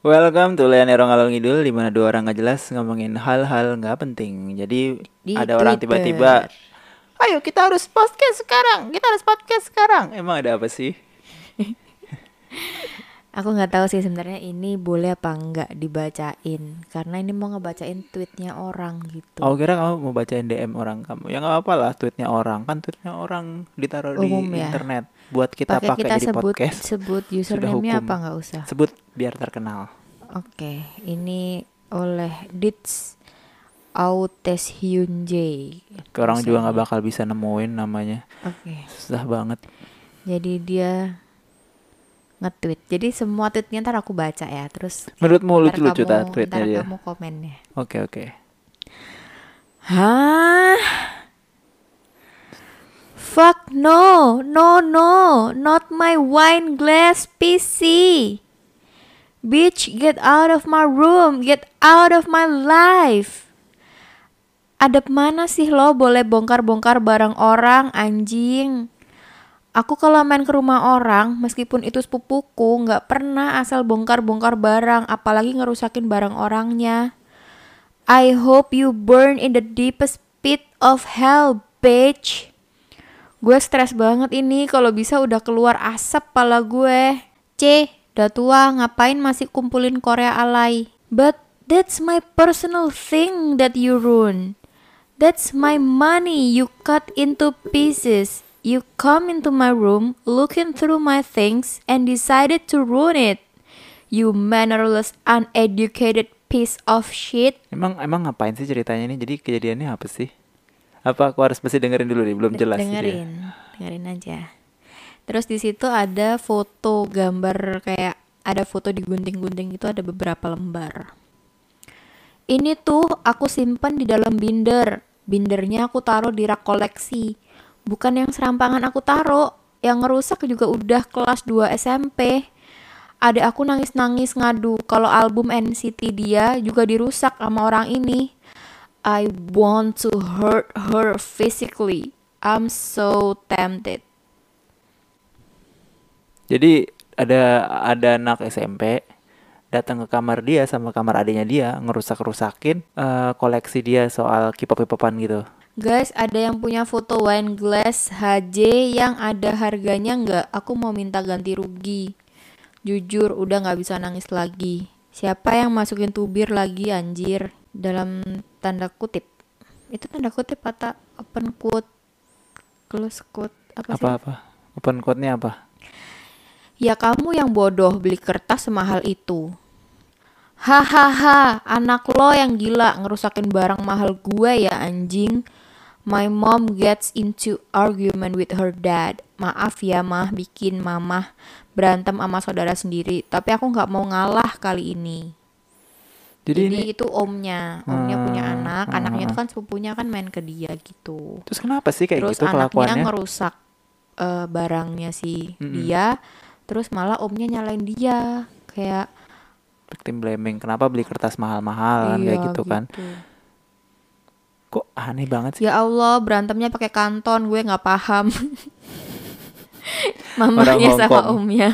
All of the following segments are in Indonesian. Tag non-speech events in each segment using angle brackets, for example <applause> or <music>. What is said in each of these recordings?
Welcome to Leonero Ngalor Ngidul di mana dua orang gak jelas ngomongin hal-hal nggak penting. Jadi Di ada orang Twitter. tiba-tiba, ayo kita harus podcast sekarang, kita harus podcast sekarang. Emang ada apa sih? <laughs> Aku nggak tahu sih sebenarnya ini boleh apa enggak dibacain karena ini mau ngebacain tweetnya orang gitu. Aku kira kamu mau bacain DM orang kamu. Ya nggak apa-apa lah tweetnya orang. Kan tweetnya orang ditaruh Umum di ya. internet buat kita Pakai pakai kita jadi sebut podcast. sebut username-nya apa nggak usah. Sebut biar terkenal. Oke, ini oleh Dits Autes Hyunjae. Orang juga nggak bakal bisa nemuin namanya. Oke, Susah banget. jadi dia nge-tweet. Jadi semua tweetnya ntar aku baca ya. Terus Menurutmu ntar lucu-lucu tweetnya ntar dia? kamu komennya. Oke oke. Hah? Fuck no, no, no, not my wine glass PC. Bitch, get out of my room, get out of my life. Adep mana sih lo boleh bongkar-bongkar barang orang, anjing? Aku kalau main ke rumah orang, meskipun itu sepupuku, nggak pernah asal bongkar-bongkar barang, apalagi ngerusakin barang orangnya. I hope you burn in the deepest pit of hell, bitch. Gue stres banget ini kalau bisa udah keluar asap pala gue. C, udah tua ngapain masih kumpulin Korea alay? But that's my personal thing that you ruin. That's my money you cut into pieces. You come into my room, looking through my things, and decided to ruin it. You mannerless, uneducated piece of shit. Emang emang ngapain sih ceritanya ini? Jadi kejadiannya apa sih? Apa aku harus mesti dengerin dulu nih? Belum jelas sih dia. dengerin dengerin aja terus di situ ada foto gambar kayak ada foto digunting-gunting itu ada beberapa lembar ini tuh aku simpan di dalam binder bindernya aku taruh di rak koleksi bukan yang serampangan aku taruh yang ngerusak juga udah kelas 2 SMP Adek aku nangis-nangis ngadu kalau album NCT dia juga dirusak sama orang ini. I want to hurt her physically. I'm so tempted. Jadi ada ada anak SMP datang ke kamar dia sama kamar adiknya dia ngerusak-rusakin eh, koleksi dia soal K-pop-K-popan gitu. Guys, ada yang punya foto wine glass HJ yang ada harganya nggak? Aku mau minta ganti rugi. Jujur, udah nggak bisa nangis lagi. Siapa yang masukin tubir lagi anjir? Dalam tanda kutip. Itu tanda kutip atau open quote? Close quote? Apa, sih? Apa-apa? Open code-nya apa? Ya kamu yang bodoh beli kertas semahal itu. Hahaha, anak lo yang gila ngerusakin barang mahal gue ya anjing. My mom gets into argument with her dad. Maaf ya mah bikin mamah berantem sama saudara sendiri. Tapi aku nggak mau ngalah kali ini. Jadi, Jadi, ini itu omnya, omnya punya Hmm, anak, anaknya hmm. tuh kan sepupunya kan main ke dia gitu. terus kenapa sih kayak terus gitu anaknya kelakuannya? ngerusak eh, barangnya si Mm-mm. dia terus malah omnya nyalain dia kayak Victim blaming. Kenapa beli kertas mahal-mahal kan kayak iya, gitu kan? Kok aneh banget sih? ya Allah berantemnya pakai kanton gue nggak paham mamanya sama omnya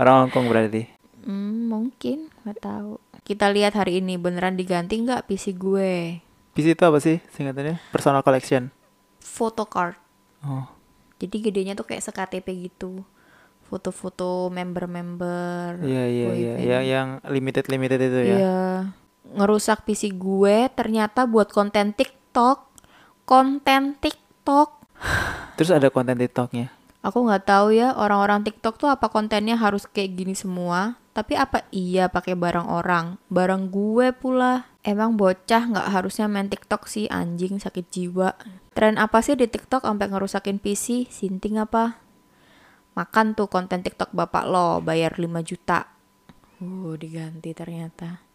Orang Hongkong berarti. hmm, mungkin nggak tahu kita lihat hari ini beneran diganti nggak PC gue PC itu apa sih singkatannya? Personal collection. photocard Oh. jadi gedenya tuh kayak se-KTP gitu foto-foto member-member Iya iya iya, yang yang limited limited itu ya. Iya. Ngerusak PC gue ternyata buat konten TikTok. Konten TikTok. Terus ada konten TikToknya. Aku nggak tahu ya orang-orang TikTok tuh apa kontennya harus kayak gini semua. Tapi apa iya pakai barang orang? Barang gue pula. Emang bocah nggak harusnya main TikTok sih anjing sakit jiwa. Tren apa sih di TikTok sampai ngerusakin PC? Sinting apa? Makan tuh konten TikTok bapak lo bayar 5 juta. Uh, diganti ternyata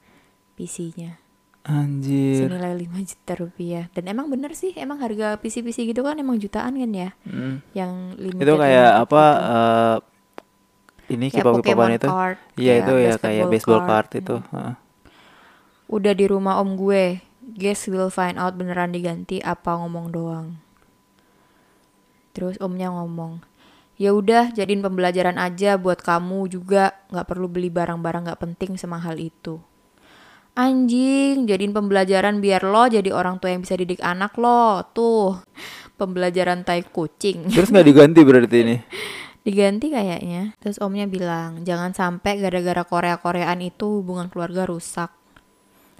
PC-nya. Anjir. senilai 5 juta rupiah dan emang bener sih emang harga PC-PC gitu kan emang jutaan kan ya Mm. yang limited Itu kayak limited apa gitu. eh, ini K-pop Pokemon itu. Iya itu ya kayak baseball card, card. itu. heeh. udah di rumah om gue guess will find out beneran diganti apa ngomong doang terus omnya ngomong Ya udah, jadiin pembelajaran aja buat kamu juga. Nggak perlu beli barang-barang nggak penting semahal itu. Anjing, jadiin pembelajaran biar lo jadi orang tua yang bisa didik anak lo. Tuh, pembelajaran tai kucing. Terus nggak diganti berarti ini? <laughs> Diganti kayaknya. Terus omnya bilang, jangan sampai gara-gara Korea-Koreaan itu hubungan keluarga rusak.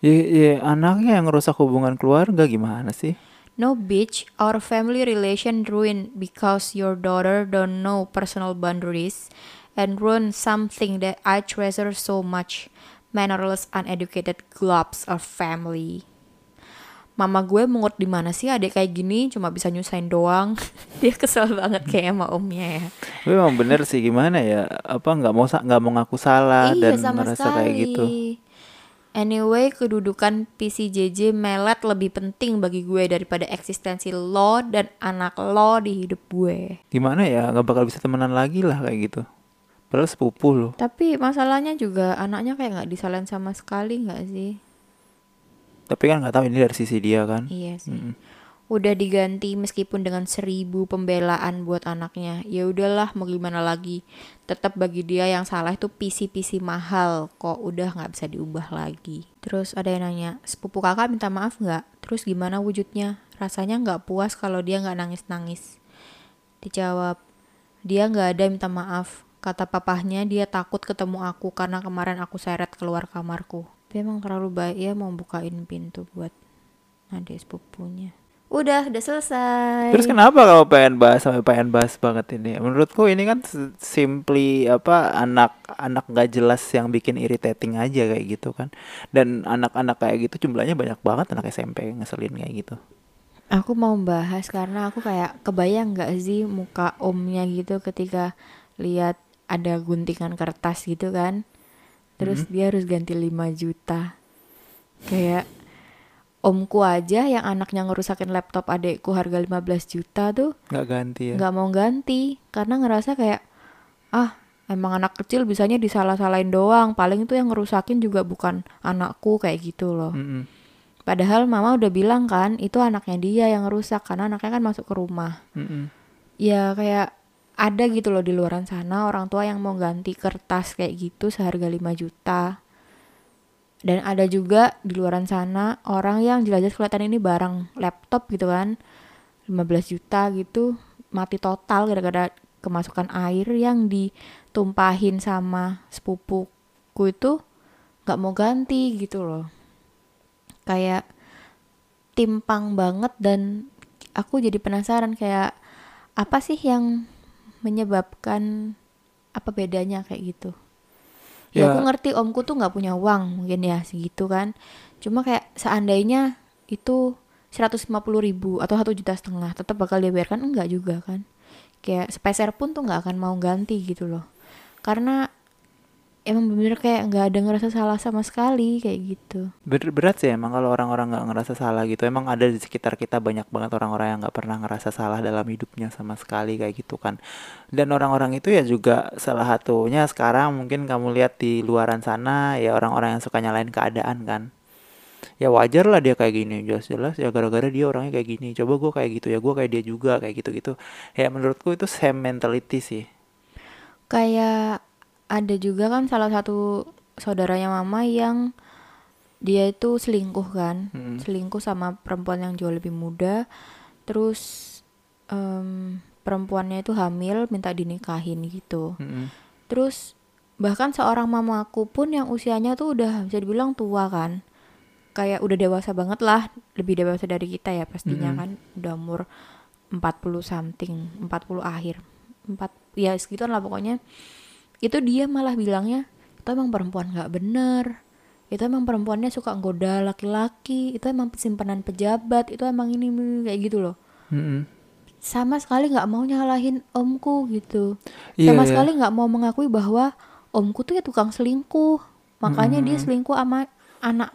Ya, ya anaknya yang ngerusak hubungan keluarga gimana sih? No bitch, our family relation ruined because your daughter don't know personal boundaries and ruin something that I treasure so much. Mannerless, uneducated globs of family. Mama gue mengut di mana sih adik kayak gini cuma bisa nyusahin doang. <laughs> Dia kesel banget kayak sama omnya ya. Tapi emang bener sih gimana ya? Apa nggak mau nggak mau ngaku salah iya dan sama merasa sekali. kayak gitu? Anyway, kedudukan PCJJ melet lebih penting bagi gue daripada eksistensi lo dan anak lo di hidup gue. Gimana ya? Nggak bakal bisa temenan lagi lah kayak gitu. Padahal sepupu loh. Tapi masalahnya juga anaknya kayak nggak disalahin sama sekali nggak sih? Tapi kan nggak tahu ini dari sisi dia kan. Iya sih. Mm-mm. Udah diganti meskipun dengan seribu pembelaan buat anaknya. Ya udahlah mau gimana lagi. Tetap bagi dia yang salah itu PC-PC mahal kok udah nggak bisa diubah lagi. Terus ada yang nanya, sepupu kakak minta maaf nggak? Terus gimana wujudnya? Rasanya nggak puas kalau dia nggak nangis-nangis. Dijawab, dia nggak ada minta maaf. Kata papahnya dia takut ketemu aku karena kemarin aku seret keluar kamarku. Dia emang terlalu baik ya mau bukain pintu buat adik sepupunya. Udah, udah selesai. Terus kenapa kalau pengen bahas sampai pengen bahas banget ini? Menurutku ini kan simply apa anak anak nggak jelas yang bikin irritating aja kayak gitu kan. Dan anak-anak kayak gitu jumlahnya banyak banget anak SMP yang ngeselin kayak gitu. Aku mau bahas karena aku kayak kebayang nggak sih muka omnya gitu ketika lihat ada guntingan kertas gitu kan. Terus dia harus ganti 5 juta. Kayak omku aja yang anaknya ngerusakin laptop adekku harga 15 juta tuh Nggak ganti ya. nggak mau ganti karena ngerasa kayak ah emang anak kecil bisanya disalah-salahin doang paling itu yang ngerusakin juga bukan anakku kayak gitu loh Mm-mm. padahal mama udah bilang kan itu anaknya dia yang ngerusak karena anaknya kan masuk ke rumah Mm-mm. ya kayak ada gitu loh di luaran sana orang tua yang mau ganti kertas kayak gitu seharga 5 juta. Dan ada juga di luaran sana orang yang jelas-jelas kelihatan ini barang laptop gitu kan 15 juta gitu mati total gara-gara kemasukan air yang ditumpahin sama sepupuku itu nggak mau ganti gitu loh. Kayak timpang banget dan aku jadi penasaran kayak apa sih yang menyebabkan apa bedanya kayak gitu? Ya, Ya. aku ngerti omku tuh nggak punya uang mungkin ya segitu kan. Cuma kayak seandainya itu 150 ribu atau satu juta setengah tetap bakal dia biarkan enggak juga kan. Kayak sepeser pun tuh nggak akan mau ganti gitu loh. Karena emang bener kayak nggak ada ngerasa salah sama sekali kayak gitu Ber- berat sih emang kalau orang-orang nggak ngerasa salah gitu. Emang ada di sekitar kita banyak banget orang-orang yang nggak pernah ngerasa salah dalam hidupnya sama sekali kayak gitu kan. Dan orang-orang itu ya juga salah satunya sekarang mungkin kamu lihat di luaran sana ya orang-orang yang suka nyalain keadaan kan. Ya wajar lah dia kayak gini jelas-jelas ya gara-gara dia orangnya kayak gini. Coba gue kayak gitu ya gue kayak dia juga kayak gitu-gitu. Ya menurutku itu same mentality sih. kayak ada juga kan salah satu saudaranya mama yang dia itu selingkuh kan. Mm. selingkuh sama perempuan yang jauh lebih muda. Terus em, perempuannya itu hamil minta dinikahin gitu. Mm-mm. terus bahkan seorang mamaku pun yang usianya tuh udah bisa dibilang tua kan. Kayak udah dewasa banget lah lebih dewasa dari kita ya pastinya Mm-mm. kan. Udah umur 40 something 40 akhir. 4 ya segituan lah pokoknya itu dia malah bilangnya itu emang perempuan nggak bener. Itu emang perempuannya suka goda laki-laki. Itu emang simpanan pejabat. Itu emang ini ini, kayak gitu loh. Mm-mm. sama sekali nggak mau nyalahin omku gitu. Iya, sama iya. sekali nggak mau mengakui bahwa omku tuh ya tukang selingkuh. Makanya dia selingkuh sama anak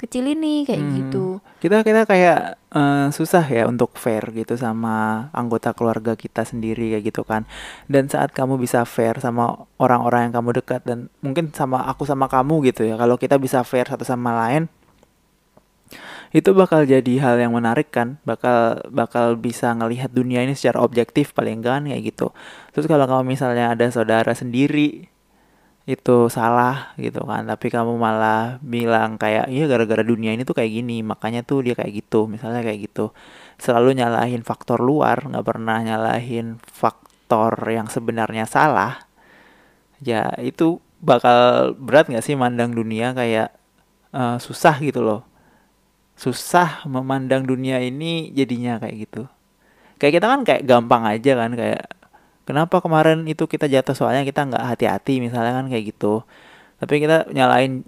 kecil ini kayak Hmm. gitu kita kita kayak eh, susah ya untuk fair gitu sama anggota keluarga kita sendiri kayak gitu kan. Dan saat kamu bisa fair sama orang-orang yang kamu dekat dan mungkin sama aku sama kamu gitu ya kalau kita bisa fair satu sama lain itu bakal jadi hal yang menarik kan. Bakal bakal bisa ngelihat dunia ini secara objektif paling kan kayak gitu. Terus kalau kamu misalnya ada saudara sendiri itu salah gitu kan. Tapi kamu malah bilang kayak iya gara-gara dunia ini tuh kayak gini makanya tuh dia kayak gitu misalnya kayak gitu. Selalu nyalahin faktor luar nggak pernah nyalahin faktor yang sebenarnya salah. Ya itu bakal berat nggak sih mandang dunia kayak uh, susah gitu loh. Susah memandang dunia ini jadinya kayak gitu. Kayak kita kan kayak gampang aja kan kayak kenapa kemarin itu kita jatuh? Soalnya kita nggak hati-hati misalnya kan kayak gitu. Tapi kita nyalain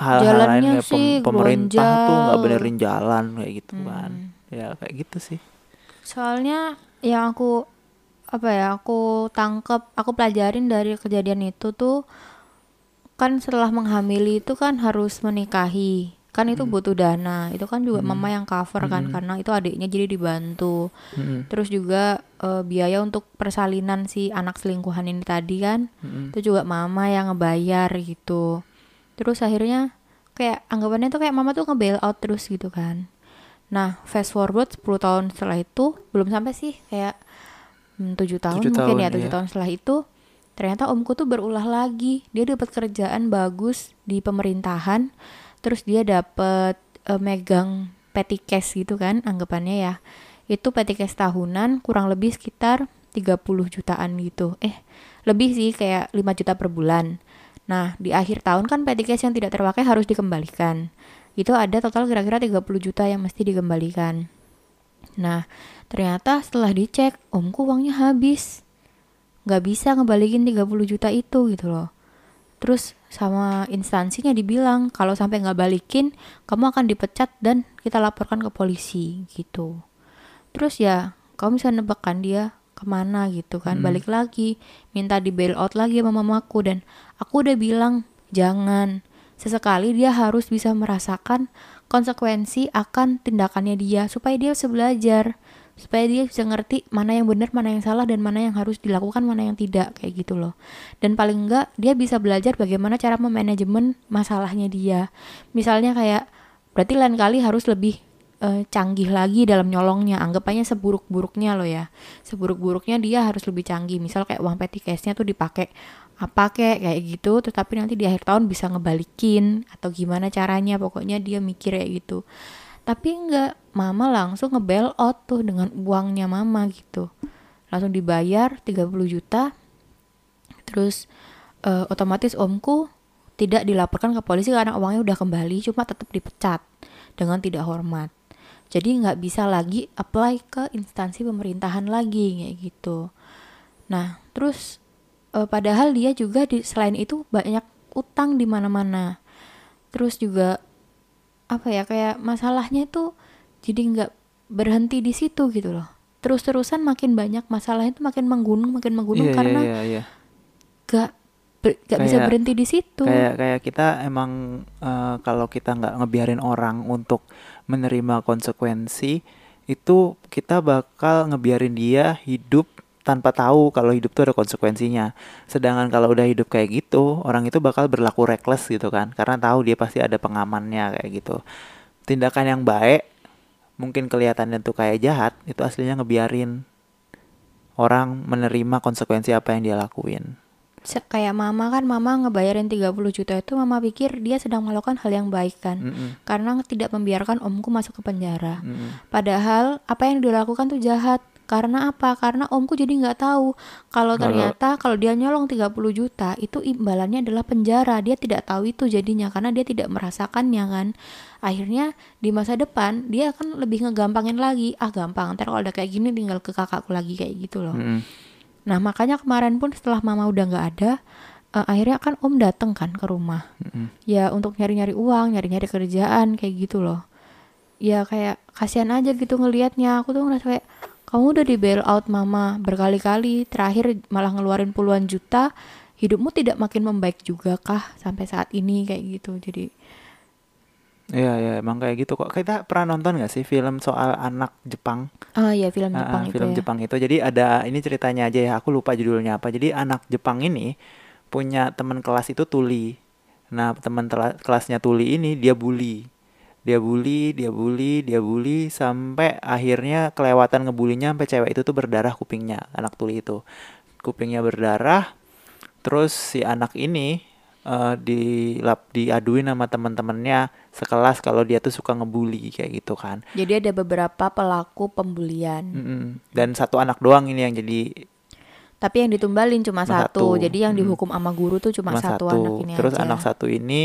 hal-hal lain kayak pem pemerintah tuh nggak benerin jalan kayak gitu kan. Ya kayak gitu sih. Soalnya yang aku apa ya, aku tangkep, aku pelajarin dari kejadian itu tuh kan setelah menghamili itu kan harus menikahi. Kan itu butuh dana. Itu kan juga mama yang cover kan karena itu adiknya jadi dibantu. Mm-mm. Terus juga eh, biaya untuk persalinan si anak selingkuhan ini tadi kan Mm-mm. itu juga mama yang ngebayar gitu. Terus akhirnya kayak anggapannya tuh kayak mama tuh nge-bail out terus gitu kan. Nah, fast forward 10 tahun setelah itu, belum sampai sih kayak hmm, 7 tahun Tujuh mungkin tahun, ya, 7 iya. tahun setelah itu ternyata omku tuh berulah lagi. Dia dapat kerjaan bagus di pemerintahan, terus dia dapat eh, megang cash gitu kan anggapannya ya. Itu cash tahunan kurang lebih sekitar 30 jutaan gitu. Eh, lebih sih kayak 5 juta per bulan. Nah, di akhir tahun kan cash yang tidak terpakai harus dikembalikan. Itu ada total kira-kira 30 juta yang mesti dikembalikan. Nah, ternyata setelah dicek, omku uangnya habis. Nggak bisa ngebalikin 30 juta itu gitu loh. Terus sama instansinya dibilang, kalau sampai nggak balikin, kamu akan dipecat dan kita laporkan ke polisi gitu. Terus ya, kamu bisa nebak kan dia ke mana gitu kan. Balik lagi, minta di bail out lagi sama mamaku. Dan aku udah bilang, jangan. Sesekali dia harus bisa merasakan konsekuensi akan tindakannya dia supaya dia bisa belajar supaya dia bisa ngerti mana yang benar mana yang salah dan mana yang harus dilakukan mana yang tidak kayak gitu loh. Dan paling enggak dia bisa belajar bagaimana cara memanajemen masalahnya dia. Misalnya kayak berarti lain kali harus lebih eh, canggih lagi dalam nyolongnya. Anggapannya seburuk-buruknya loh ya. Seburuk-buruknya dia harus lebih canggih. Misal kayak uang petty cash-nya tuh dipakai apa kayak kayak gitu tetapi nanti di akhir tahun bisa ngebalikin atau gimana caranya. Pokoknya dia mikir kayak gitu. Tapi enggak mama langsung nge-bail out tuh dengan uangnya mama gitu. Langsung dibayar 30 juta. Terus eh, otomatis omku tidak dilaporkan ke polisi karena uangnya udah kembali cuma tetap dipecat dengan tidak hormat. Jadi nggak bisa lagi apply ke instansi pemerintahan lagi kayak gitu. Nah terus eh, padahal dia juga di, selain itu banyak utang di mana-mana. Terus juga apa ya kayak masalahnya itu jadi nggak berhenti di situ gitu loh terus-terusan makin banyak masalahnya itu makin menggunung makin menggunung Iya, karena iya, iya. gak ber- gak bisa berhenti di situ kayak kayak kita emang eh, kalau kita nggak ngebiarin orang untuk menerima konsekuensi itu kita bakal ngebiarin dia hidup tanpa tahu kalau hidup tuh ada konsekuensinya. Sedangkan kalau udah hidup kayak gitu, orang itu bakal berlaku reckless gitu kan, karena tahu dia pasti ada pengamannya kayak gitu. Tindakan yang baik mungkin kelihatannya tuh kayak jahat, itu aslinya ngebiarin orang menerima konsekuensi apa yang dia lakuin. Kayak mama kan mama ngebayarin 30 juta itu mama pikir dia sedang melakukan hal yang baik kan Mm-mm, karena tidak membiarkan omku masuk ke penjara mm-mm. Padahal apa yang dilakukan tuh jahat. Karena apa? Karena omku jadi nggak tahu kalau ternyata kalau dia nyolong 30 juta itu imbalannya adalah penjara. Dia tidak tahu itu jadinya karena dia tidak merasakannya kan. Akhirnya di masa depan dia akan lebih ngegampangin lagi. Ah gampang, ntar kalau udah kayak gini tinggal ke kakakku lagi kayak gitu loh. Mm-mm. Nah makanya kemarin pun setelah mama udah nggak ada, eh, akhirnya kan om dateng kan ke rumah Mm-mm. ya untuk nyari-nyari uang, nyari-nyari kerjaan kayak gitu loh. Ya kayak kasihan aja gitu ngelihatnya. Aku tuh ngerasa kayak kamu udah di bail out mama berkali-kali, terakhir malah ngeluarin puluhan juta. Hidupmu tidak makin membaik juga kah sampai saat ini kayak gitu. Jadi Iya, iya, emang kayak gitu kok. Kita pernah nonton gak sih film soal anak Jepang? ah ya film Ah, Jepang ah, itu film ya. Jepang itu. Jadi ada ini ceritanya aja ya. Aku lupa judulnya apa. Jadi anak Jepang ini punya teman kelas itu tuli. Nah, teman kelasnya tuli ini dia bully. Dia bully dia bully dia bully sampai akhirnya kelewatan ngebulinya sampai cewek itu tuh berdarah kupingnya anak tuli itu kupingnya berdarah terus si anak ini uh, di lap diaduin sama teman-temannya sekelas kalau dia tuh suka ngebully kayak gitu kan Jadi ada beberapa pelaku pembulian. Mm-mm. dan satu anak doang ini yang jadi Tapi yang ditumbalin cuma Cuma satu. satu. Jadi yang Mm. dihukum sama guru tuh cuma, cuma satu, satu, anak ini terus aja. anak satu ini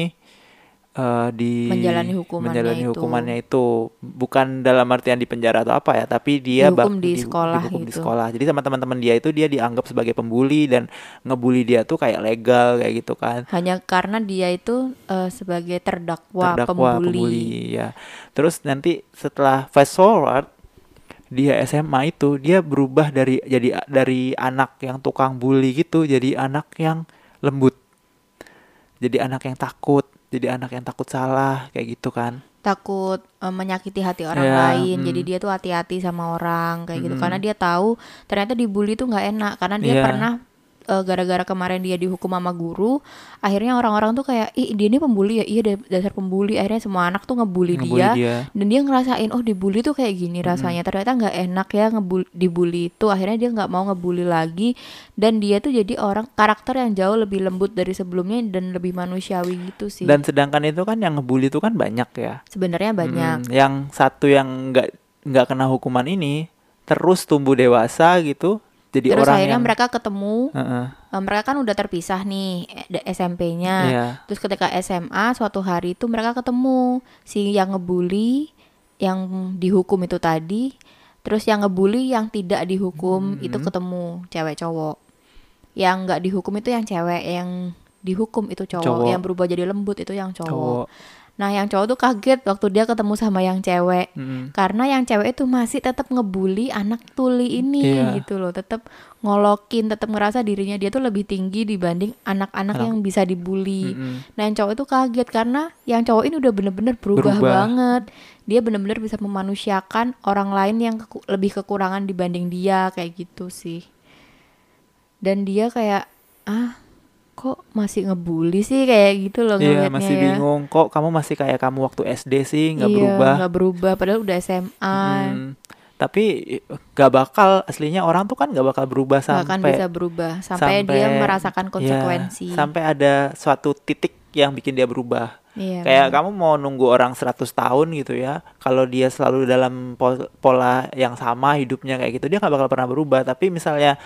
eh, di Menjalani hukumannya menjalani itu. hukumannya itu bukan dalam artian di penjara atau apa ya tapi dia bak- Dihukum di sekolah dihukum di gitu. sekolah jadi sama teman-teman dia itu dia dianggap sebagai pembuli dan ngebully dia tuh kayak legal kayak gitu kan Hanya karena dia itu eh, sebagai terdakwa, terdakwa pembuli. pembuli ya terus nanti setelah fast forward dia SMA itu dia berubah dari jadi dari anak yang tukang bully gitu jadi anak yang lembut jadi anak yang takut jadi anak yang takut salah kayak gitu kan takut eh, menyakiti hati orang Ya, lain. Jadi mm. dia tuh hati-hati sama orang kayak gitu Mm-mm. karena dia tahu ternyata dibully tuh nggak enak karena dia Iya. pernah eh, gara-gara kemarin dia dihukum sama guru, akhirnya orang-orang tuh kayak ih dia ini pembuli ya, iya da- dasar pembuli. Akhirnya semua anak tuh ngebully, Ngebully dia, dia. dan dia ngerasain oh dibully tuh kayak gini rasanya. Ternyata nggak enak ya ngebul dibully itu. Akhirnya dia nggak mau ngebully lagi dan dia tuh jadi orang karakter yang jauh lebih lembut dari sebelumnya dan lebih manusiawi gitu sih. dan sedangkan itu kan yang ngebully itu kan banyak ya Sebenarnya banyak. Hmm, yang satu yang nggak nggak kena hukuman ini terus tumbuh dewasa gitu jadi Terus orang akhirnya yang mereka ketemu, Heeh, eh, mereka kan udah terpisah nih eh, SMP-nya. iya Terus ketika SMA suatu hari itu mereka ketemu si yang ngebully, yang dihukum itu tadi, terus yang ngebully yang tidak dihukum Hmm. itu ketemu cewek cowok. Yang nggak dihukum itu yang cewek, yang dihukum itu cowok, Cowok. yang berubah jadi lembut itu yang cowok. cowok Nah yang cowok tuh kaget waktu dia ketemu sama yang cewek. Mm-mm. Karena yang cewek itu masih tetap ngebully anak tuli ini Iya. gitu loh, tetap ngolokin, tetap ngerasa dirinya dia tuh lebih tinggi dibanding anak-anak Anak. yang bisa dibully. Mm-mm. Nah yang cowok itu kaget karena yang cowok ini udah bener-bener berubah, Berubah. banget. Dia bener-bener bisa memanusiakan orang lain yang keku- lebih kekurangan dibanding dia kayak gitu sih. Dan dia kayak ah kok masih ngebully sih kayak gitu loh Iya masih ya. bingung kok kamu masih kayak kamu waktu SD sih nggak Iya, berubah. nggak berubah padahal udah SMA. Mm, tapi gak bakal aslinya orang tuh kan gak bakal berubah nggak akan sampai bisa berubah sampai, dia merasakan ya, konsekuensi. sampai ada suatu titik yang bikin dia berubah. Iya, Kayak benar. kamu mau nunggu orang 100 tahun gitu ya. Kalau dia selalu dalam pol- pola yang sama hidupnya kayak gitu dia nggak bakal pernah berubah. Tapi misalnya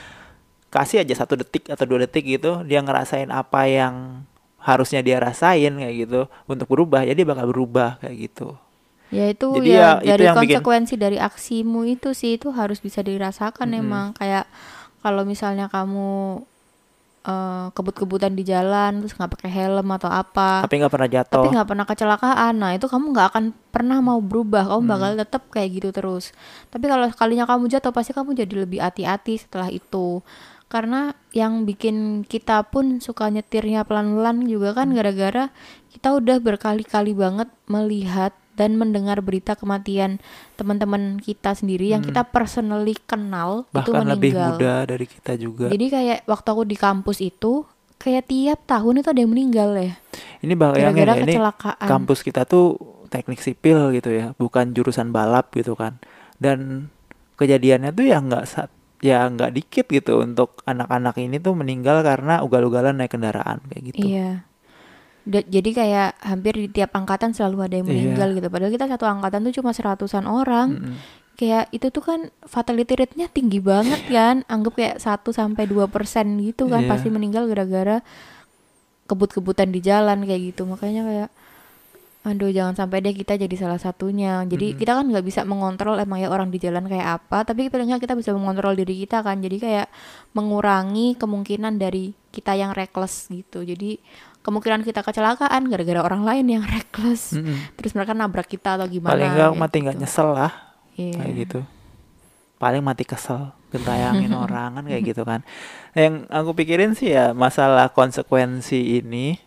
kasih aja satu detik atau dua detik gitu dia ngerasain apa yang harusnya dia rasain kayak gitu untuk berubah ya dia bakal berubah kayak gitu. Ya itu Jadi ya, ya itu dari bikin- konsekuensi dari aksimu itu sih itu harus bisa dirasakan Mm-mm. emang kayak kalau misalnya kamu eh, kebut-kebutan di jalan terus nggak pakai helm atau apa Tapi nggak pernah tapi jatuh. nggak pernah kecelakaan nah itu kamu nggak akan pernah mau berubah kamu Hmm. bakal tetap kayak gitu terus tapi kalau sekalinya kamu jatuh pasti kamu jadi lebih hati-hati setelah itu karena yang bikin kita pun suka nyetirnya pelan-pelan juga kan gara-gara kita udah berkali-kali banget melihat dan mendengar berita kematian teman-teman kita sendiri yang Hmm. kita personally kenal itu Bahkan lebih meninggal. muda dari kita juga. Jadi kayak waktu aku di kampus itu kayak tiap tahun itu ada yang meninggal ya. Ini bayangin Gara-gara ya, ini kecelakaan. kampus kita tuh teknik sipil gitu ya, bukan jurusan balap gitu kan. Dan kejadiannya tuh ya nggak ya nggak dikit gitu untuk anak-anak ini tuh meninggal karena ugal-ugalan naik kendaraan kayak gitu. Iya. Da- jadi kayak hampir di tiap angkatan selalu ada yang Iya. meninggal gitu. Padahal kita satu angkatan tuh cuma seratusan orang. Mm-mm. Kayak itu tuh kan fatality rate-nya tinggi banget kan. Anggap kayak 1 sampai 2% gitu kan Iya. pasti meninggal gara-gara kebut-kebutan di jalan kayak gitu. Makanya kayak aduh jangan sampai deh kita jadi salah satunya. Jadi Mm-mm. kita kan nggak bisa mengontrol emang ya orang di jalan kayak apa, tapi paling nggak kita bisa mengontrol diri kita kan. Jadi kayak mengurangi kemungkinan dari kita yang reckless gitu. Jadi kemungkinan kita kecelakaan gara-gara orang lain yang <laughs> reckless. Mm-mm. Terus mereka nabrak kita atau gimana. Paling nggak kayak mati nggak gitu. nyesel lah Iya. kayak gitu. Paling mati kesel gentayangin <laughs> orang kan kayak gitu kan. Yang aku pikirin sih ya masalah konsekuensi ini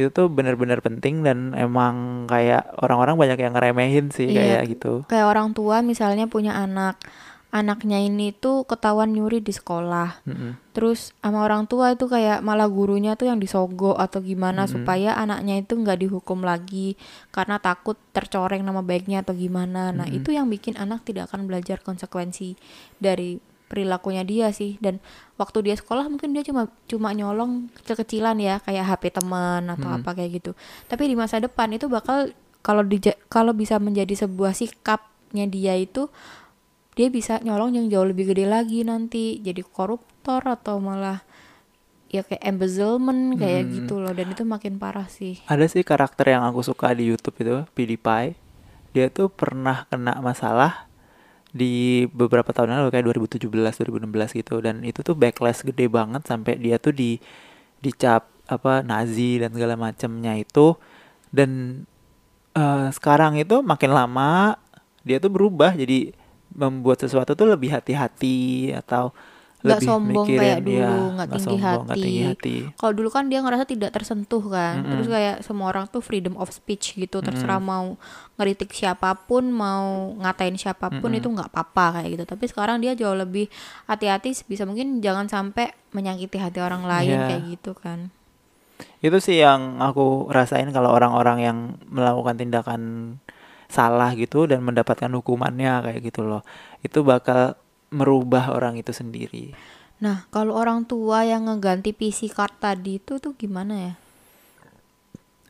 itu tuh benar-benar penting dan emang kayak orang-orang banyak yang ngeremehin sih Iya. kayak gitu. Kayak orang tua misalnya punya anak anaknya ini tuh ketahuan nyuri di sekolah. Mm-mm. Terus sama orang tua itu kayak malah gurunya tuh yang disogok atau gimana Mm-mm. supaya anaknya itu nggak dihukum lagi karena takut tercoreng nama baiknya atau gimana. Nah, Mm-mm. itu yang bikin anak tidak akan belajar konsekuensi dari perilakunya dia sih dan waktu dia sekolah mungkin dia cuma cuma nyolong kecil-kecilan ya kayak HP teman atau Mm. apa kayak gitu. Tapi di masa depan itu bakal kalau kalau bisa menjadi sebuah sikapnya dia itu dia bisa nyolong yang jauh lebih gede lagi nanti jadi koruptor atau malah ya kayak embezzlement kayak Hmm. gitu loh dan itu makin parah sih Ada sih karakter yang aku suka di YouTube itu, PewDiePie. Dia tuh pernah kena masalah di beberapa tahun lalu kayak 2017, 2016 gitu. Dan itu tuh backlash gede banget sampai dia tuh di dicap apa Nazi dan segala macamnya itu. Dan eh, sekarang itu makin lama dia tuh berubah jadi membuat sesuatu tuh lebih hati-hati atau Nggak lebih sombong mikirin kayak ya, dulu, nggak nggak tinggi sombong, hati. tinggi hati. kalau dulu kan dia ngerasa tidak tersentuh kan Mm-mm. terus kayak semua orang tuh freedom of speech gitu terserah Mm-mm. mau ngeritik siapa pun mau ngatain siapa pun Mm-mm. itu nggak apa-apa kayak gitu tapi sekarang dia jauh lebih hati-hati bisa mungkin jangan sampai menyakiti hati orang lain Iya. kayak gitu kan Itu sih yang aku rasain kalau orang-orang yang melakukan tindakan salah gitu dan mendapatkan hukumannya kayak gitu loh. Itu bakal merubah orang itu sendiri. Nah, kalau orang tua yang ngeganti PC card tadi itu tuh gimana ya?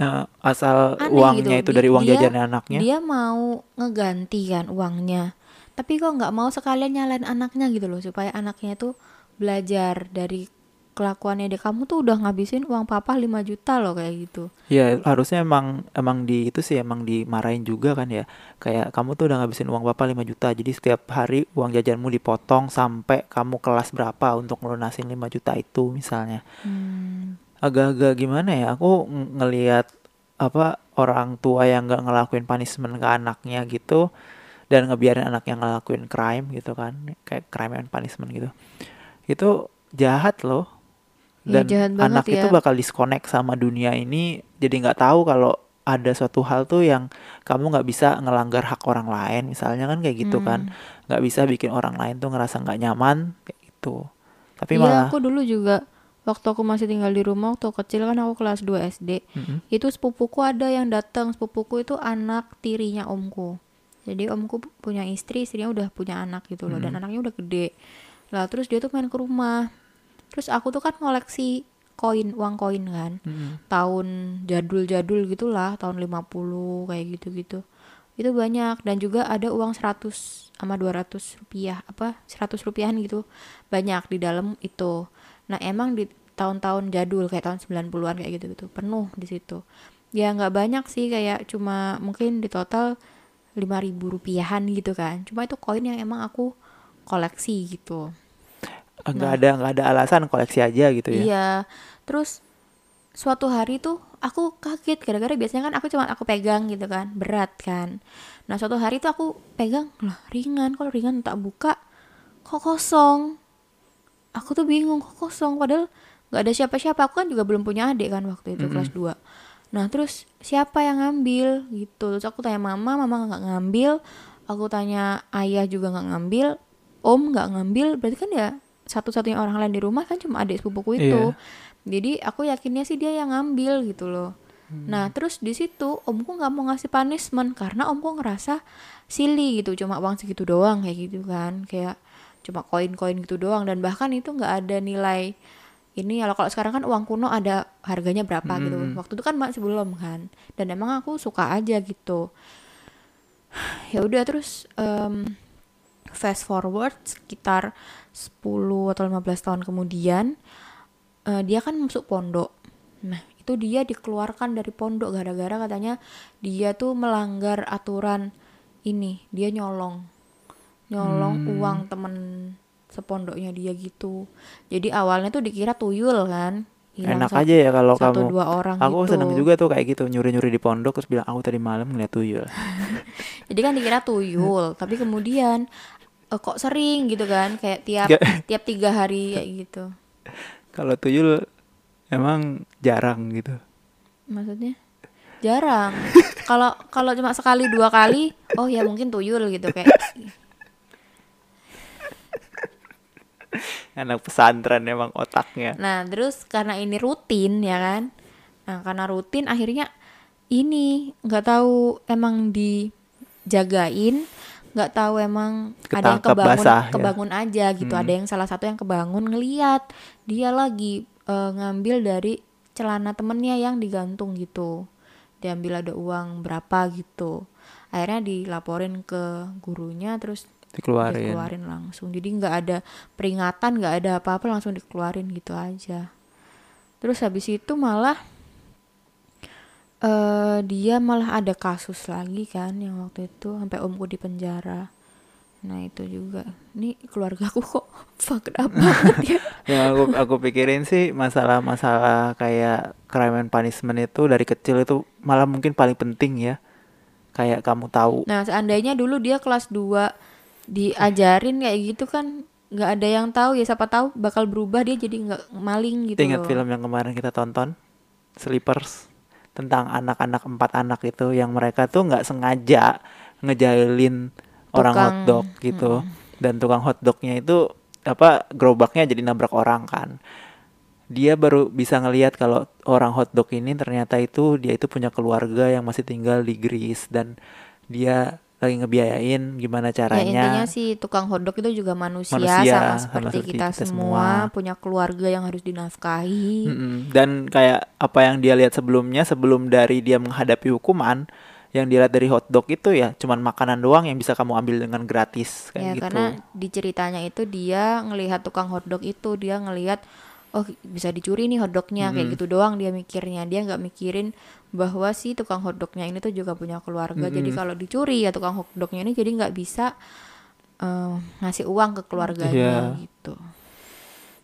Eh, asal Aneh uangnya gitu. itu dari uang dia- jajan anaknya. Dia mau ngeganti kan uangnya. Tapi kok nggak mau sekalian nyalain anaknya gitu loh supaya anaknya itu belajar dari kelakuannya dia. Kamu tuh udah ngabisin uang papa 5 juta loh kayak gitu. Ya harusnya emang emang di itu sih emang dimarahin juga kan ya. Kayak kamu tuh udah ngabisin uang bapak 5 juta. Jadi setiap hari uang jajanmu dipotong sampai kamu kelas berapa untuk ngelunasin 5 juta itu misalnya. Hmm. agak-agak gimana ya aku ng- ngelihat apa orang tua yang nggak ngelakuin punishment ke anaknya gitu dan ngebiarin anaknya ngelakuin crime gitu kan kayak crime and punishment gitu itu jahat loh dan jahat banget anak itu ya. bakal disconnect sama dunia ini jadi nggak tahu kalau ada suatu hal tuh yang kamu nggak bisa ngelanggar hak orang lain misalnya kan kayak gitu kan Hmm. nggak bisa bikin orang lain tuh ngerasa nggak nyaman kayak gitu tapi Iya, malah aku dulu juga waktu aku masih tinggal di rumah waktu kecil kan aku kelas 2 SD. Mm-mm. itu sepupuku ada yang datang sepupuku itu anak tirinya omku jadi omku pu- punya istri istrinya udah punya anak gitu loh dan Hmm. anaknya udah gede lah terus dia tuh main ke rumah terus aku tuh kan ngoleksi koin uang koin kan. Mm-mm. tahun jadul-jadul gitulah tahun 50 kayak gitu-gitu. Itu banyak. Dan juga ada uang 100 sama 200 rupiah apa 100 rupiahan gitu. Banyak di dalam itu. Nah emang di tahun-tahun jadul kayak tahun 90-an kayak gitu-gitu penuh di situ. Ya nggak banyak sih kayak cuma mungkin di total 5000 rupiahan gitu kan. Cuma itu koin yang emang aku koleksi gitu nggak ada nggak ada alasan koleksi aja gitu ya Iya. Terus suatu hari tuh aku kaget gara-gara biasanya kan aku cuma aku pegang gitu kan, berat kan. Nah, suatu hari tuh aku pegang, lah ringan, kalau ringan tak buka kok kosong. Aku tuh bingung kok kosong padahal nggak ada siapa-siapa. Aku kan juga belum punya adik kan waktu itu Mm-mm. kelas 2. Nah, terus siapa yang ngambil gitu. Terus aku tanya mama, mama nggak ngambil. Aku tanya ayah juga nggak ngambil. Om nggak ngambil. Berarti kan ya satu-satunya orang lain di rumah kan cuma adik sepupuku itu. Iya. Jadi aku yakinnya sih dia yang ngambil gitu loh. Nah terus di situ omku nggak mau ngasih punishment karena omku ngerasa silly gitu, cuma uang segitu doang kayak gitu kan, kayak cuma koin-koin gitu doang dan bahkan itu nggak ada nilai ini kalau kalau sekarang kan uang kuno ada harganya berapa gitu. Mm. Waktu itu kan masih belum kan. Dan emang aku suka aja gitu. <sighs> Ya udah terus em, fast forward sekitar 10 atau 15 tahun kemudian eh, dia kan masuk pondok. Nah, itu dia dikeluarkan dari pondok gara-gara katanya dia tuh melanggar aturan ini, dia nyolong. Nyolong Hmm. uang temen sepondoknya dia gitu. Jadi awalnya tuh dikira tuyul kan. Hilang enak aja ya kalau satu kamu dua orang aku gitu. seneng juga tuh kayak gitu nyuri-nyuri di pondok terus bilang aku tadi malam ngeliat tuyul <laughs> Jadi kan dikira tuyul, tapi kemudian eh, kok sering gitu kan, kayak tiap <laughs> tiap tiga hari kayak gitu. kalau tuyul emang jarang gitu Maksudnya jarang. <laughs> Kalau kalau cuma sekali dua kali, oh ya mungkin tuyul gitu kayak. <laughs> anak pesantren emang otaknya Nah, terus karena ini rutin ya kan. Nah, karena rutin akhirnya ini nggak tahu emang dijagain, nggak tahu emang ada yang Ketangkep kebangun basah, ya. kebangun aja gitu. Hmm. Ada yang salah satu yang kebangun ngeliat dia lagi eh, ngambil dari celana temennya yang digantung gitu. Diambil ada uang berapa gitu. Akhirnya dilaporin ke gurunya terus dikeluarin dikeluarin langsung jadi nggak ada peringatan nggak ada apa-apa langsung dikeluarin gitu aja terus habis itu malah eh dia malah ada kasus lagi kan yang waktu itu sampai omku di penjara. Nah itu juga. Ini keluarga aku kok <laughs> fucked up banget ya. <laughs> Yang aku aku pikirin sih masalah-masalah kayak crime and punishment itu dari kecil itu malah mungkin paling penting ya. Kayak kamu tahu. Nah seandainya dulu dia kelas 2 diajarin kayak gitu kan nggak ada yang tahu ya. Siapa tahu bakal berubah dia jadi nggak maling gitu ingat loh. film yang kemarin kita tonton? Sleepers tentang anak-anak empat anak itu yang mereka tuh nggak sengaja ngejailin orang Tukang, hotdog gitu. Dan tukang hotdognya itu apa gerobaknya jadi nabrak orang kan. Dia baru bisa ngelihat kalau orang hotdog ini ternyata itu dia itu punya keluarga yang masih tinggal di Greece. Dan dia lagi ngebiayain gimana Ya caranya intinya sih tukang hotdog itu juga manusia, Manusia, sama seperti seperti kita, kita semua, semua. punya keluarga yang harus dinafkahi. Mm-mm. Dan kayak apa yang dia lihat sebelumnya, sebelum dari dia menghadapi hukuman, yang dia lihat dari hotdog itu ya cuman makanan doang yang bisa kamu ambil dengan gratis Ya kayak gitu. karena di ceritanya itu dia ngelihat tukang hotdog itu dia ngelihat oh bisa dicuri nih hotdognya kayak gitu doang dia mikirnya dia nggak mikirin bahwa si tukang hotdognya ini tuh juga punya keluarga jadi kalau dicuri ya tukang hotdognya ini jadi nggak bisa eh, ngasih uang ke keluarganya Iya. gitu.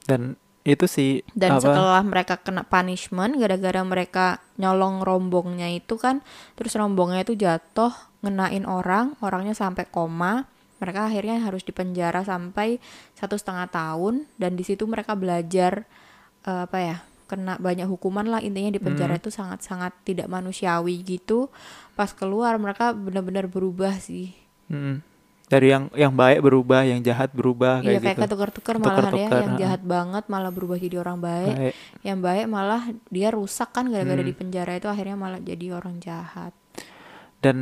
Dan itu sih Dan apa setelah mereka kena punishment gara-gara mereka nyolong rombongnya itu kan, terus rombongnya itu jatuh ngenain orang, orangnya sampai koma. Mereka akhirnya harus dipenjara sampai satu setengah tahun dan di situ mereka belajar eh, apa ya kena banyak hukuman lah intinya di penjara itu sangat-sangat tidak manusiawi gitu. Pas keluar mereka benar-benar berubah sih. mm, dari yang yang baik berubah, yang jahat berubah Iya kayak kayak gitu. ketuker-tuker malahan ya, Ketuker-tuker, yang ha. jahat banget malah berubah jadi orang baik. Baik. yang baik malah dia rusak kan gara-gara Hmm. di penjara itu akhirnya malah jadi orang jahat Dan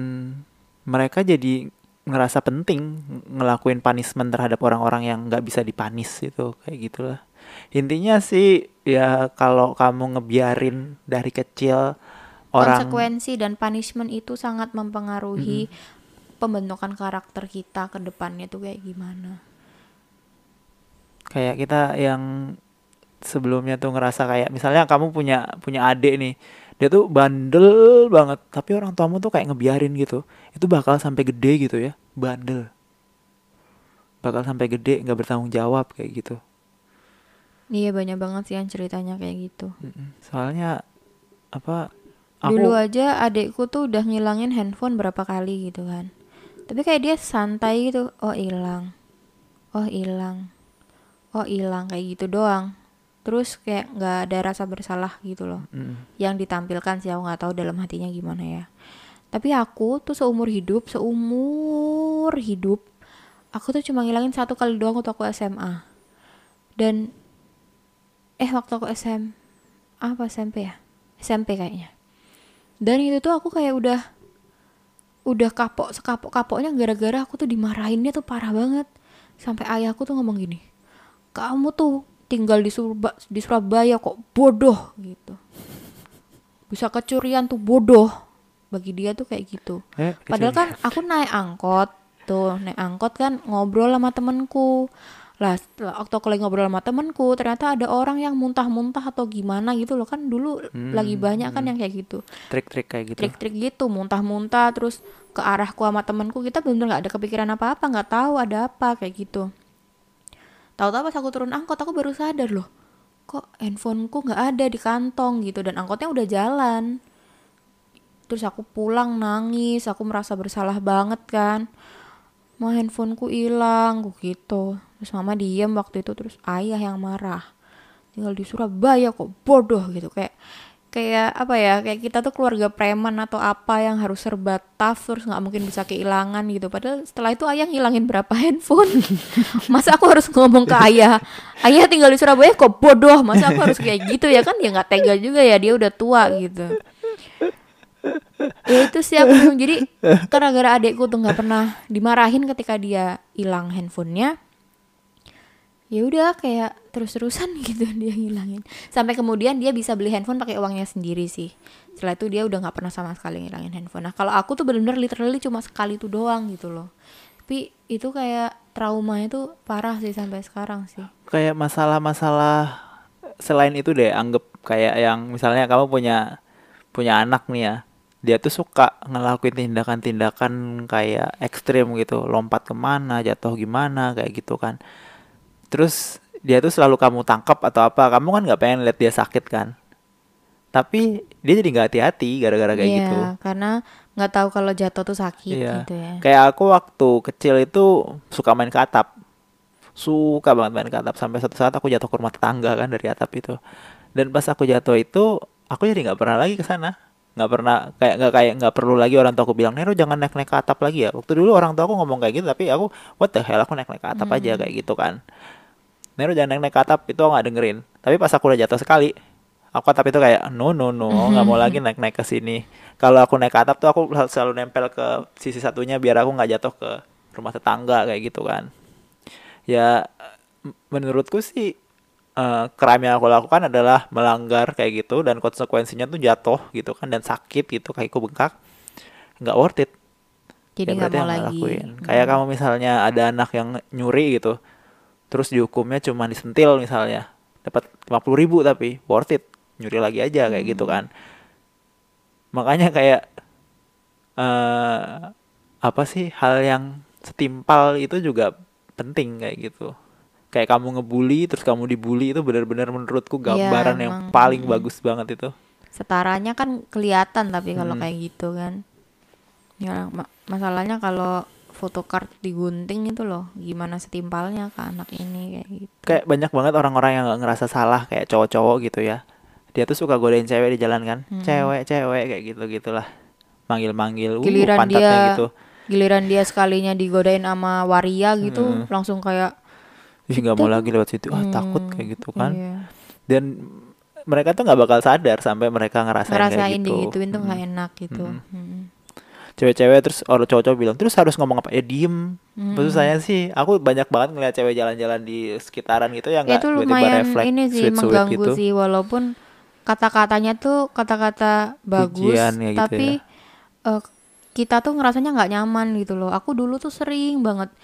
mereka jadi ngerasa penting ngelakuin punishment terhadap orang-orang yang nggak bisa dipanis itu kayak gitulah. Intinya sih ya kalau kamu ngebiarin dari kecil orang konsekuensi dan punishment itu sangat mempengaruhi pembentukan karakter kita ke depannya tuh kayak gimana kayak kita yang sebelumnya tuh ngerasa kayak misalnya kamu punya punya adik nih dia tuh bandel banget. Tapi orang tuamu tuh kayak ngebiarin gitu. Itu bakal sampai gede gitu ya. Bandel. Bakal sampai gede nggak bertanggung jawab kayak gitu. Iya banyak banget sih yang ceritanya kayak gitu. Soalnya apa aku dulu aja adekku tuh udah ngilangin handphone berapa kali gitu kan. Tapi kayak dia santai gitu. Oh hilang. Oh hilang. Oh hilang kayak gitu doang terus kayak nggak ada rasa bersalah gitu loh. Mm. yang ditampilkan sih aku nggak tahu dalam hatinya gimana ya. Tapi aku tuh seumur hidup seumur hidup aku tuh cuma ngilangin satu kali doang waktu aku SMA dan eh waktu aku SM apa SMP ya? SMP kayaknya. Dan itu tuh aku kayak udah udah kapok sekapok kapoknya gara-gara aku tuh dimarahinnya tuh parah banget. Sampai ayahku tuh ngomong gini kamu tuh tinggal di, Surba- di Surabaya kok bodoh gitu. Bisa kecurian tuh bodoh. Bagi dia tuh kayak gitu. Eh, padahal kan aku naik angkot tuh naik angkot kan ngobrol sama temenku. Lah waktu aku lagi ngobrol sama temenku ternyata ada orang yang muntah-muntah atau gimana gitu loh. Kan dulu lagi banyak kan yang kayak gitu. Trik-trik kayak gitu. Trik-trik gitu muntah-muntah terus ke arahku sama temenku kita bener-bener nggak ada kepikiran apa-apa nggak tahu ada apa kayak gitu tahu-tahu pas aku turun angkot aku baru sadar loh kok handphoneku nggak ada di kantong gitu dan angkotnya udah jalan. Terus aku pulang nangis aku merasa bersalah banget kan. Mau handphoneku hilang kok gitu. Terus mama diem waktu itu terus ayah yang marah. Tinggal di Surabaya kok bodoh gitu kayak kayak apa ya kayak kita tuh keluarga preman atau apa yang harus serba tough terus nggak mungkin bisa kehilangan gitu. Padahal setelah itu ayah ngilangin berapa <laughs> handphone. Masa aku harus ngomong ke ayah ayah tinggal di Surabaya kok bodoh masa aku harus kayak gitu ya? Kan dia nggak tega juga ya dia udah tua gitu. Ya itu sih aku jadi gara-gara adekku tuh nggak pernah dimarahin ketika dia hilang handphonenya ya udah kayak terus-terusan <laughs> gitu dia ngilangin. Sampai kemudian dia bisa beli handphone pakai uangnya sendiri sih. Setelah itu dia udah nggak pernah sama sekali ngilangin handphone. Nah kalau aku tuh benar-benar literally cuma sekali itu doang gitu loh. Tapi itu kayak traumanya tuh parah sih sampai sekarang sih. Kayak masalah-masalah selain itu deh anggap kayak yang misalnya kamu punya punya anak nih ya. Dia tuh suka ngelakuin tindakan-tindakan kayak ekstrim gitu. Lompat ke mana jatuh gimana kayak gitu kan. Terus dia tuh selalu kamu tangkap atau apa kamu kan nggak pengen lihat dia sakit kan? Tapi dia jadi nggak hati-hati gara-gara kayak Iya, gitu. karena nggak tahu kalau jatuh tuh sakit Iya. gitu ya. Kayak aku waktu kecil itu suka main ke atap. Suka banget main ke atap. Sampai satu saat aku jatuh ke rumah tetangga kan dari atap itu. Dan pas aku jatuh itu aku jadi nggak pernah lagi ke sana. Nggak pernah kayak nggak kayak nggak perlu lagi orang tua aku bilang Nero jangan naik naik ke atap lagi ya. Waktu dulu orang tua aku ngomong kayak gitu tapi aku what the hell aku naik naik ke atap aja kayak gitu kan Nero jangan naik naik ke atap itu aku nggak dengerin. Tapi pas aku udah jatuh sekali aku atap itu kayak no no no <laughs> nggak mau lagi naik naik ke sini. Kalau aku naik ke atap tuh aku selalu nempel ke sisi satunya biar aku nggak jatuh ke rumah tetangga kayak gitu kan. Ya menurutku sih eh crime yang aku lakukan adalah melanggar kayak gitu dan konsekuensinya tuh jatuh gitu kan dan sakit gitu kakiku bengkak nggak worth it. Jadi Ya nggak mau lagi. lakuin. kayak kamu misalnya ada anak yang nyuri gitu terus dihukumnya cuma disentil misalnya. Dapat 50.000 ribu tapi worth it. Nyuri lagi aja kayak gitu kan. Makanya kayak eh apa sih hal yang setimpal itu juga penting kayak gitu. Kayak kamu ngebully terus kamu dibully itu benar-benar menurutku Iya, gambaran yang emang. paling bagus banget itu. Setaranya kan kelihatan tapi kalau Hmm. kayak gitu kan. Ya ma- masalahnya kalau photocard digunting itu loh. Gimana setimpalnya ke anak ini kayak gitu. Kayak banyak banget orang-orang yang nggak ngerasa salah kayak cowok-cowok gitu ya. Dia tuh suka godain cewek di jalan kan? Hmm. cewek cewek kayak gitu gitulah. Manggil-manggil uh, Giliran pantatnya dia- gitu. giliran dia sekalinya digodain sama waria gitu Hmm. langsung kayak Ih nggak mau lagi lewat situ. Ah hmm, takut kayak gitu kan. Iya. dan mereka tuh nggak bakal sadar sampai mereka ngerasain, ngerasain kayak gitu. digituin tuh nggak enak gitu. Mm-mm. Mm. Cewek-cewek terus orang cowok-cowok bilang terus harus ngomong apa? Ya diem. Mm. maksud saya sih aku banyak banget ngeliat cewek jalan-jalan di sekitaran gitu ya Ya, nggak itu tiba-tiba refleks ini sih sweet-sweet mengganggu gitu. sih walaupun kata-katanya tuh kata-kata bagus ya gitu tapi eh, kita tuh ngerasanya nggak nyaman gitu loh. Aku dulu tuh sering banget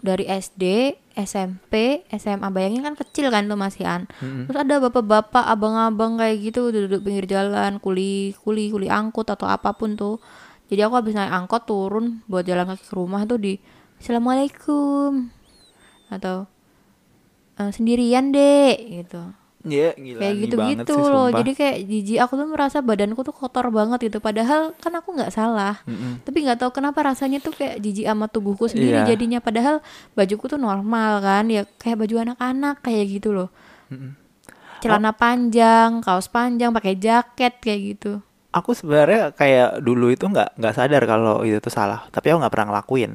dari SD SMP SMA bayangin kan kecil kan tuh masih an Mm-mm. terus ada bapak-bapak abang-abang kayak gitu duduk pinggir jalan kuli kuli kuli angkut atau apa pun tuh jadi aku habis naik angkot turun buat jalan kaki ke rumah tuh di assalamualaikum. Atau "Eh, sendirian dek. Gitu. Iya, gila kayak nih gitu banget gitu sih, loh. jadi kayak jijik aku tuh merasa badanku tuh kotor banget gitu. Padahal kan aku nggak salah. Mm-mm. tapi nggak tahu kenapa rasanya tuh kayak jijik sama tubuhku sendiri Iya. jadinya. Padahal bajuku tuh normal kan. Ya kayak baju anak-anak kayak gitu loh. Mm-mm. celana panjang kaos panjang pakai jaket kayak gitu aku sebenarnya kayak dulu itu nggak nggak sadar kalau itu tuh salah. Tapi aku nggak pernah ngelakuin.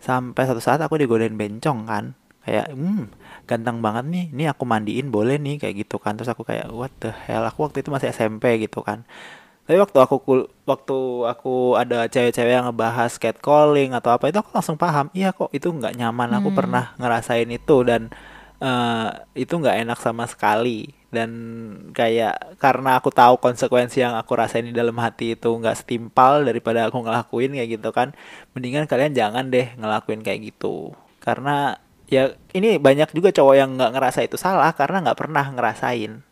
Sampai satu saat aku digodain bencong kan. Kayak hmm ganteng banget nih. Ini aku mandiin boleh nih kayak gitu kan. Terus aku kayak what the hell? Aku waktu itu masih SMP gitu kan. Tapi waktu aku kul- waktu aku ada cewek-cewek yang ngebahas catcalling atau apa itu aku langsung paham iya kok itu nggak nyaman. Aku Hmm. pernah ngerasain itu. Dan eh, itu nggak enak sama sekali. Dan kayak karena aku tahu konsekuensi yang aku rasain di dalam hati itu nggak setimpal daripada aku ngelakuin kayak gitu kan mendingan kalian jangan deh ngelakuin kayak gitu. Karena ya ini banyak juga cowok yang nggak ngerasa itu salah karena nggak pernah ngerasain.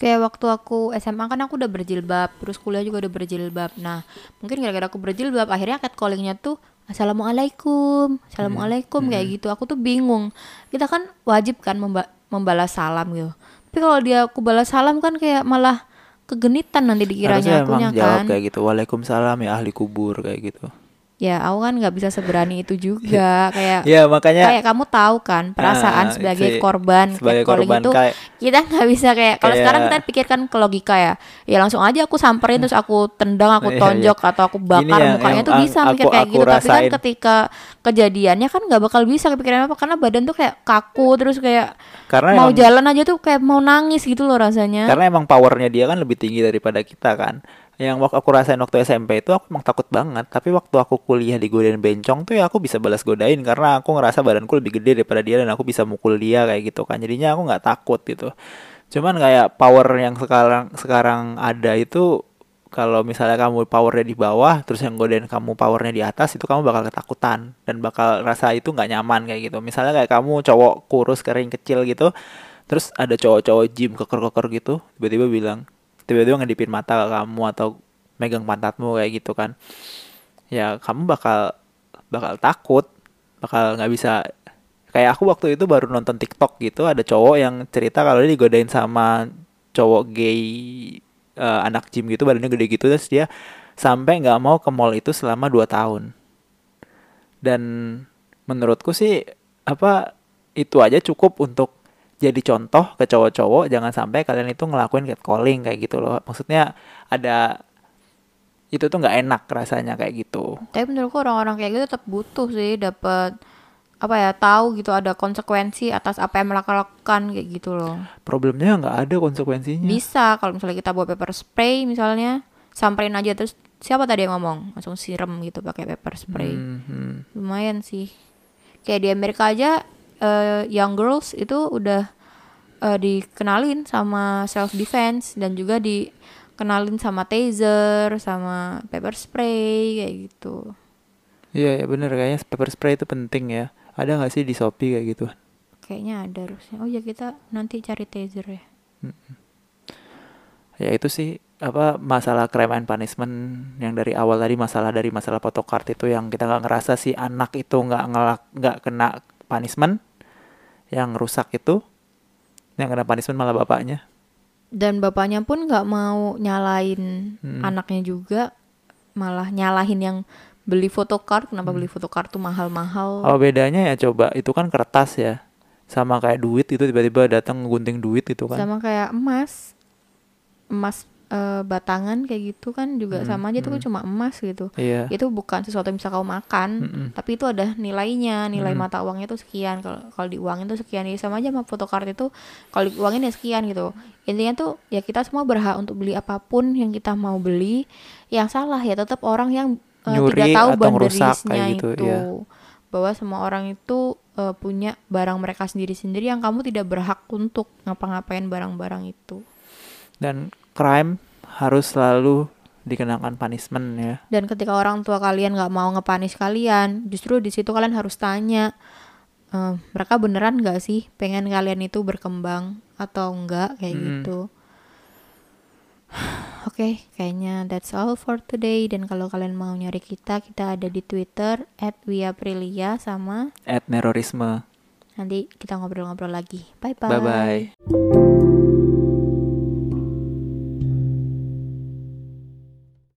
Kayak waktu aku SMA kan aku udah berjilbab terus kuliah juga udah berjilbab. Nah mungkin gara-gara aku berjilbab akhirnya catcallingnya tuh assalamualaikum. Assalamualaikum kayak gitu. Aku tuh bingung. Kita kan wajib kan memba- membalas salam gitu. Tapi kalau dia aku balas salam kan kayak malah kegenitan nanti harusnya dikiranya akunya emang jawab kan. kayak gitu waalaikumsalam ya ahli kubur kayak gitu ya aku kan nggak bisa seberani itu juga. <laughs> Kayak ya makanya kayak kamu tahu kan perasaan Ah, sebagai si- korban sebagai korban itu kayak kita nggak bisa kayak kalau Kayak- sekarang kita pikirkan ke logika ya. Ya langsung aja aku samperin terus aku tendang aku <laughs> Iya, iya. tonjok atau aku bakar yang- mukanya tuh bisa mikir aku- kayak aku gitu. Tapi kan rasain. ketika kejadiannya kan nggak bakal bisa kepikiran apa karena badan tuh kayak kaku terus kayak karena mau emang, jalan aja tuh kayak mau nangis gitu loh rasanya. Karena emang powernya dia kan lebih tinggi daripada kita kan yang waktu aku rasain waktu SMP itu aku emang takut banget. Tapi waktu aku kuliah di godain bencong tuh ya aku bisa balas godain. Karena aku ngerasa badanku lebih gede daripada dia dan aku bisa mukul dia kayak gitu kan. Jadinya aku nggak takut gitu. Cuman kayak power yang sekarang sekarang ada itu kalau misalnya kamu powernya di bawah terus yang godain kamu powernya di atas itu kamu bakal ketakutan. Dan bakal rasa itu nggak nyaman kayak gitu. Misalnya kayak kamu cowok kurus kering kecil gitu terus ada cowok-cowok gym keker-keker gitu tiba-tiba bilang tiba-tiba ngedipin mata kamu atau megang pantatmu kayak gitu kan ya kamu bakal bakal takut bakal nggak bisa. Kayak aku waktu itu baru nonton TikTok gitu ada cowok yang cerita kalau dia digodain sama cowok gay eh, anak gym gitu badannya gede gitu terus dia sampai nggak mau ke mall itu selama 2 tahun. Dan menurutku sih apa itu aja cukup untuk jadi contoh ke cowok-cowok jangan sampai kalian itu ngelakuin catcalling kayak gitu loh. Maksudnya ada itu tuh nggak enak rasanya kayak gitu. Tapi menurutku orang-orang kayak gitu tetap butuh sih dapat apa ya tahu gitu ada konsekuensi atas apa yang mereka lakukan kayak gitu loh. Problemnya nggak ada konsekuensinya. Bisa kalau misalnya kita bawa pepper spray misalnya samperin aja terus siapa tadi yang ngomong? Langsung siram gitu pakai pepper spray. Hmm, hmm. lumayan sih. Kayak di Amerika aja eh, young girls itu udah eh, dikenalin sama self defense dan juga dikenalin sama taser sama pepper spray kayak gitu. Iya ya bener. Kayaknya pepper spray itu penting ya. Ada nggak sih di shopee kayak gitu? Kayaknya ada harusnya. Oh ya kita nanti cari taser ya. Ya itu sih apa masalah crime and punishment yang dari awal tadi masalah dari masalah photocard itu yang kita nggak ngerasa si anak itu nggak ngelak nggak kena punishment yang rusak itu yang kena punishment malah bapaknya. Dan bapaknya pun nggak mau nyalain Hmm. anaknya juga malah nyalahin yang beli photocard kenapa beli photocard tuh mahal-mahal? Apa bedanya ya coba itu kan kertas ya. Sama kayak duit itu tiba-tiba datang ngegunting duit itu kan. Sama kayak emas. Emas eh, batangan kayak gitu kan juga Hmm, sama aja tuh hmm. cuma emas gitu iya itu bukan sesuatu yang bisa kau makan Mm-mm. tapi itu ada nilainya nilai Mm. mata uangnya tuh sekian kalau kalau diuangin tuh sekian ya sama aja sama photocard itu kalau diuangin ya sekian gitu intinya tuh ya kita semua berhak untuk beli apa pun yang kita mau beli yang salah ya tetap orang yang Nyuri tidak tahu boundariesnya gitu, itu iya. bahwa semua orang itu eh, punya barang mereka sendiri-sendiri yang kamu tidak berhak untuk ngapa-ngapain barang-barang itu dan crime harus selalu dikenakan punishment ya dan ketika orang tua kalian nggak mau ngepanis kalian justru di situ kalian harus tanya eh, mereka beneran nggak sih pengen kalian itu berkembang atau enggak kayak Mm. gitu <sighs> Oke, kayaknya that's all for today. Dan kalau kalian mau nyari kita, kita ada di Twitter @wiaprilia sama nerorisme nanti kita ngobrol-ngobrol lagi. Bye bye bye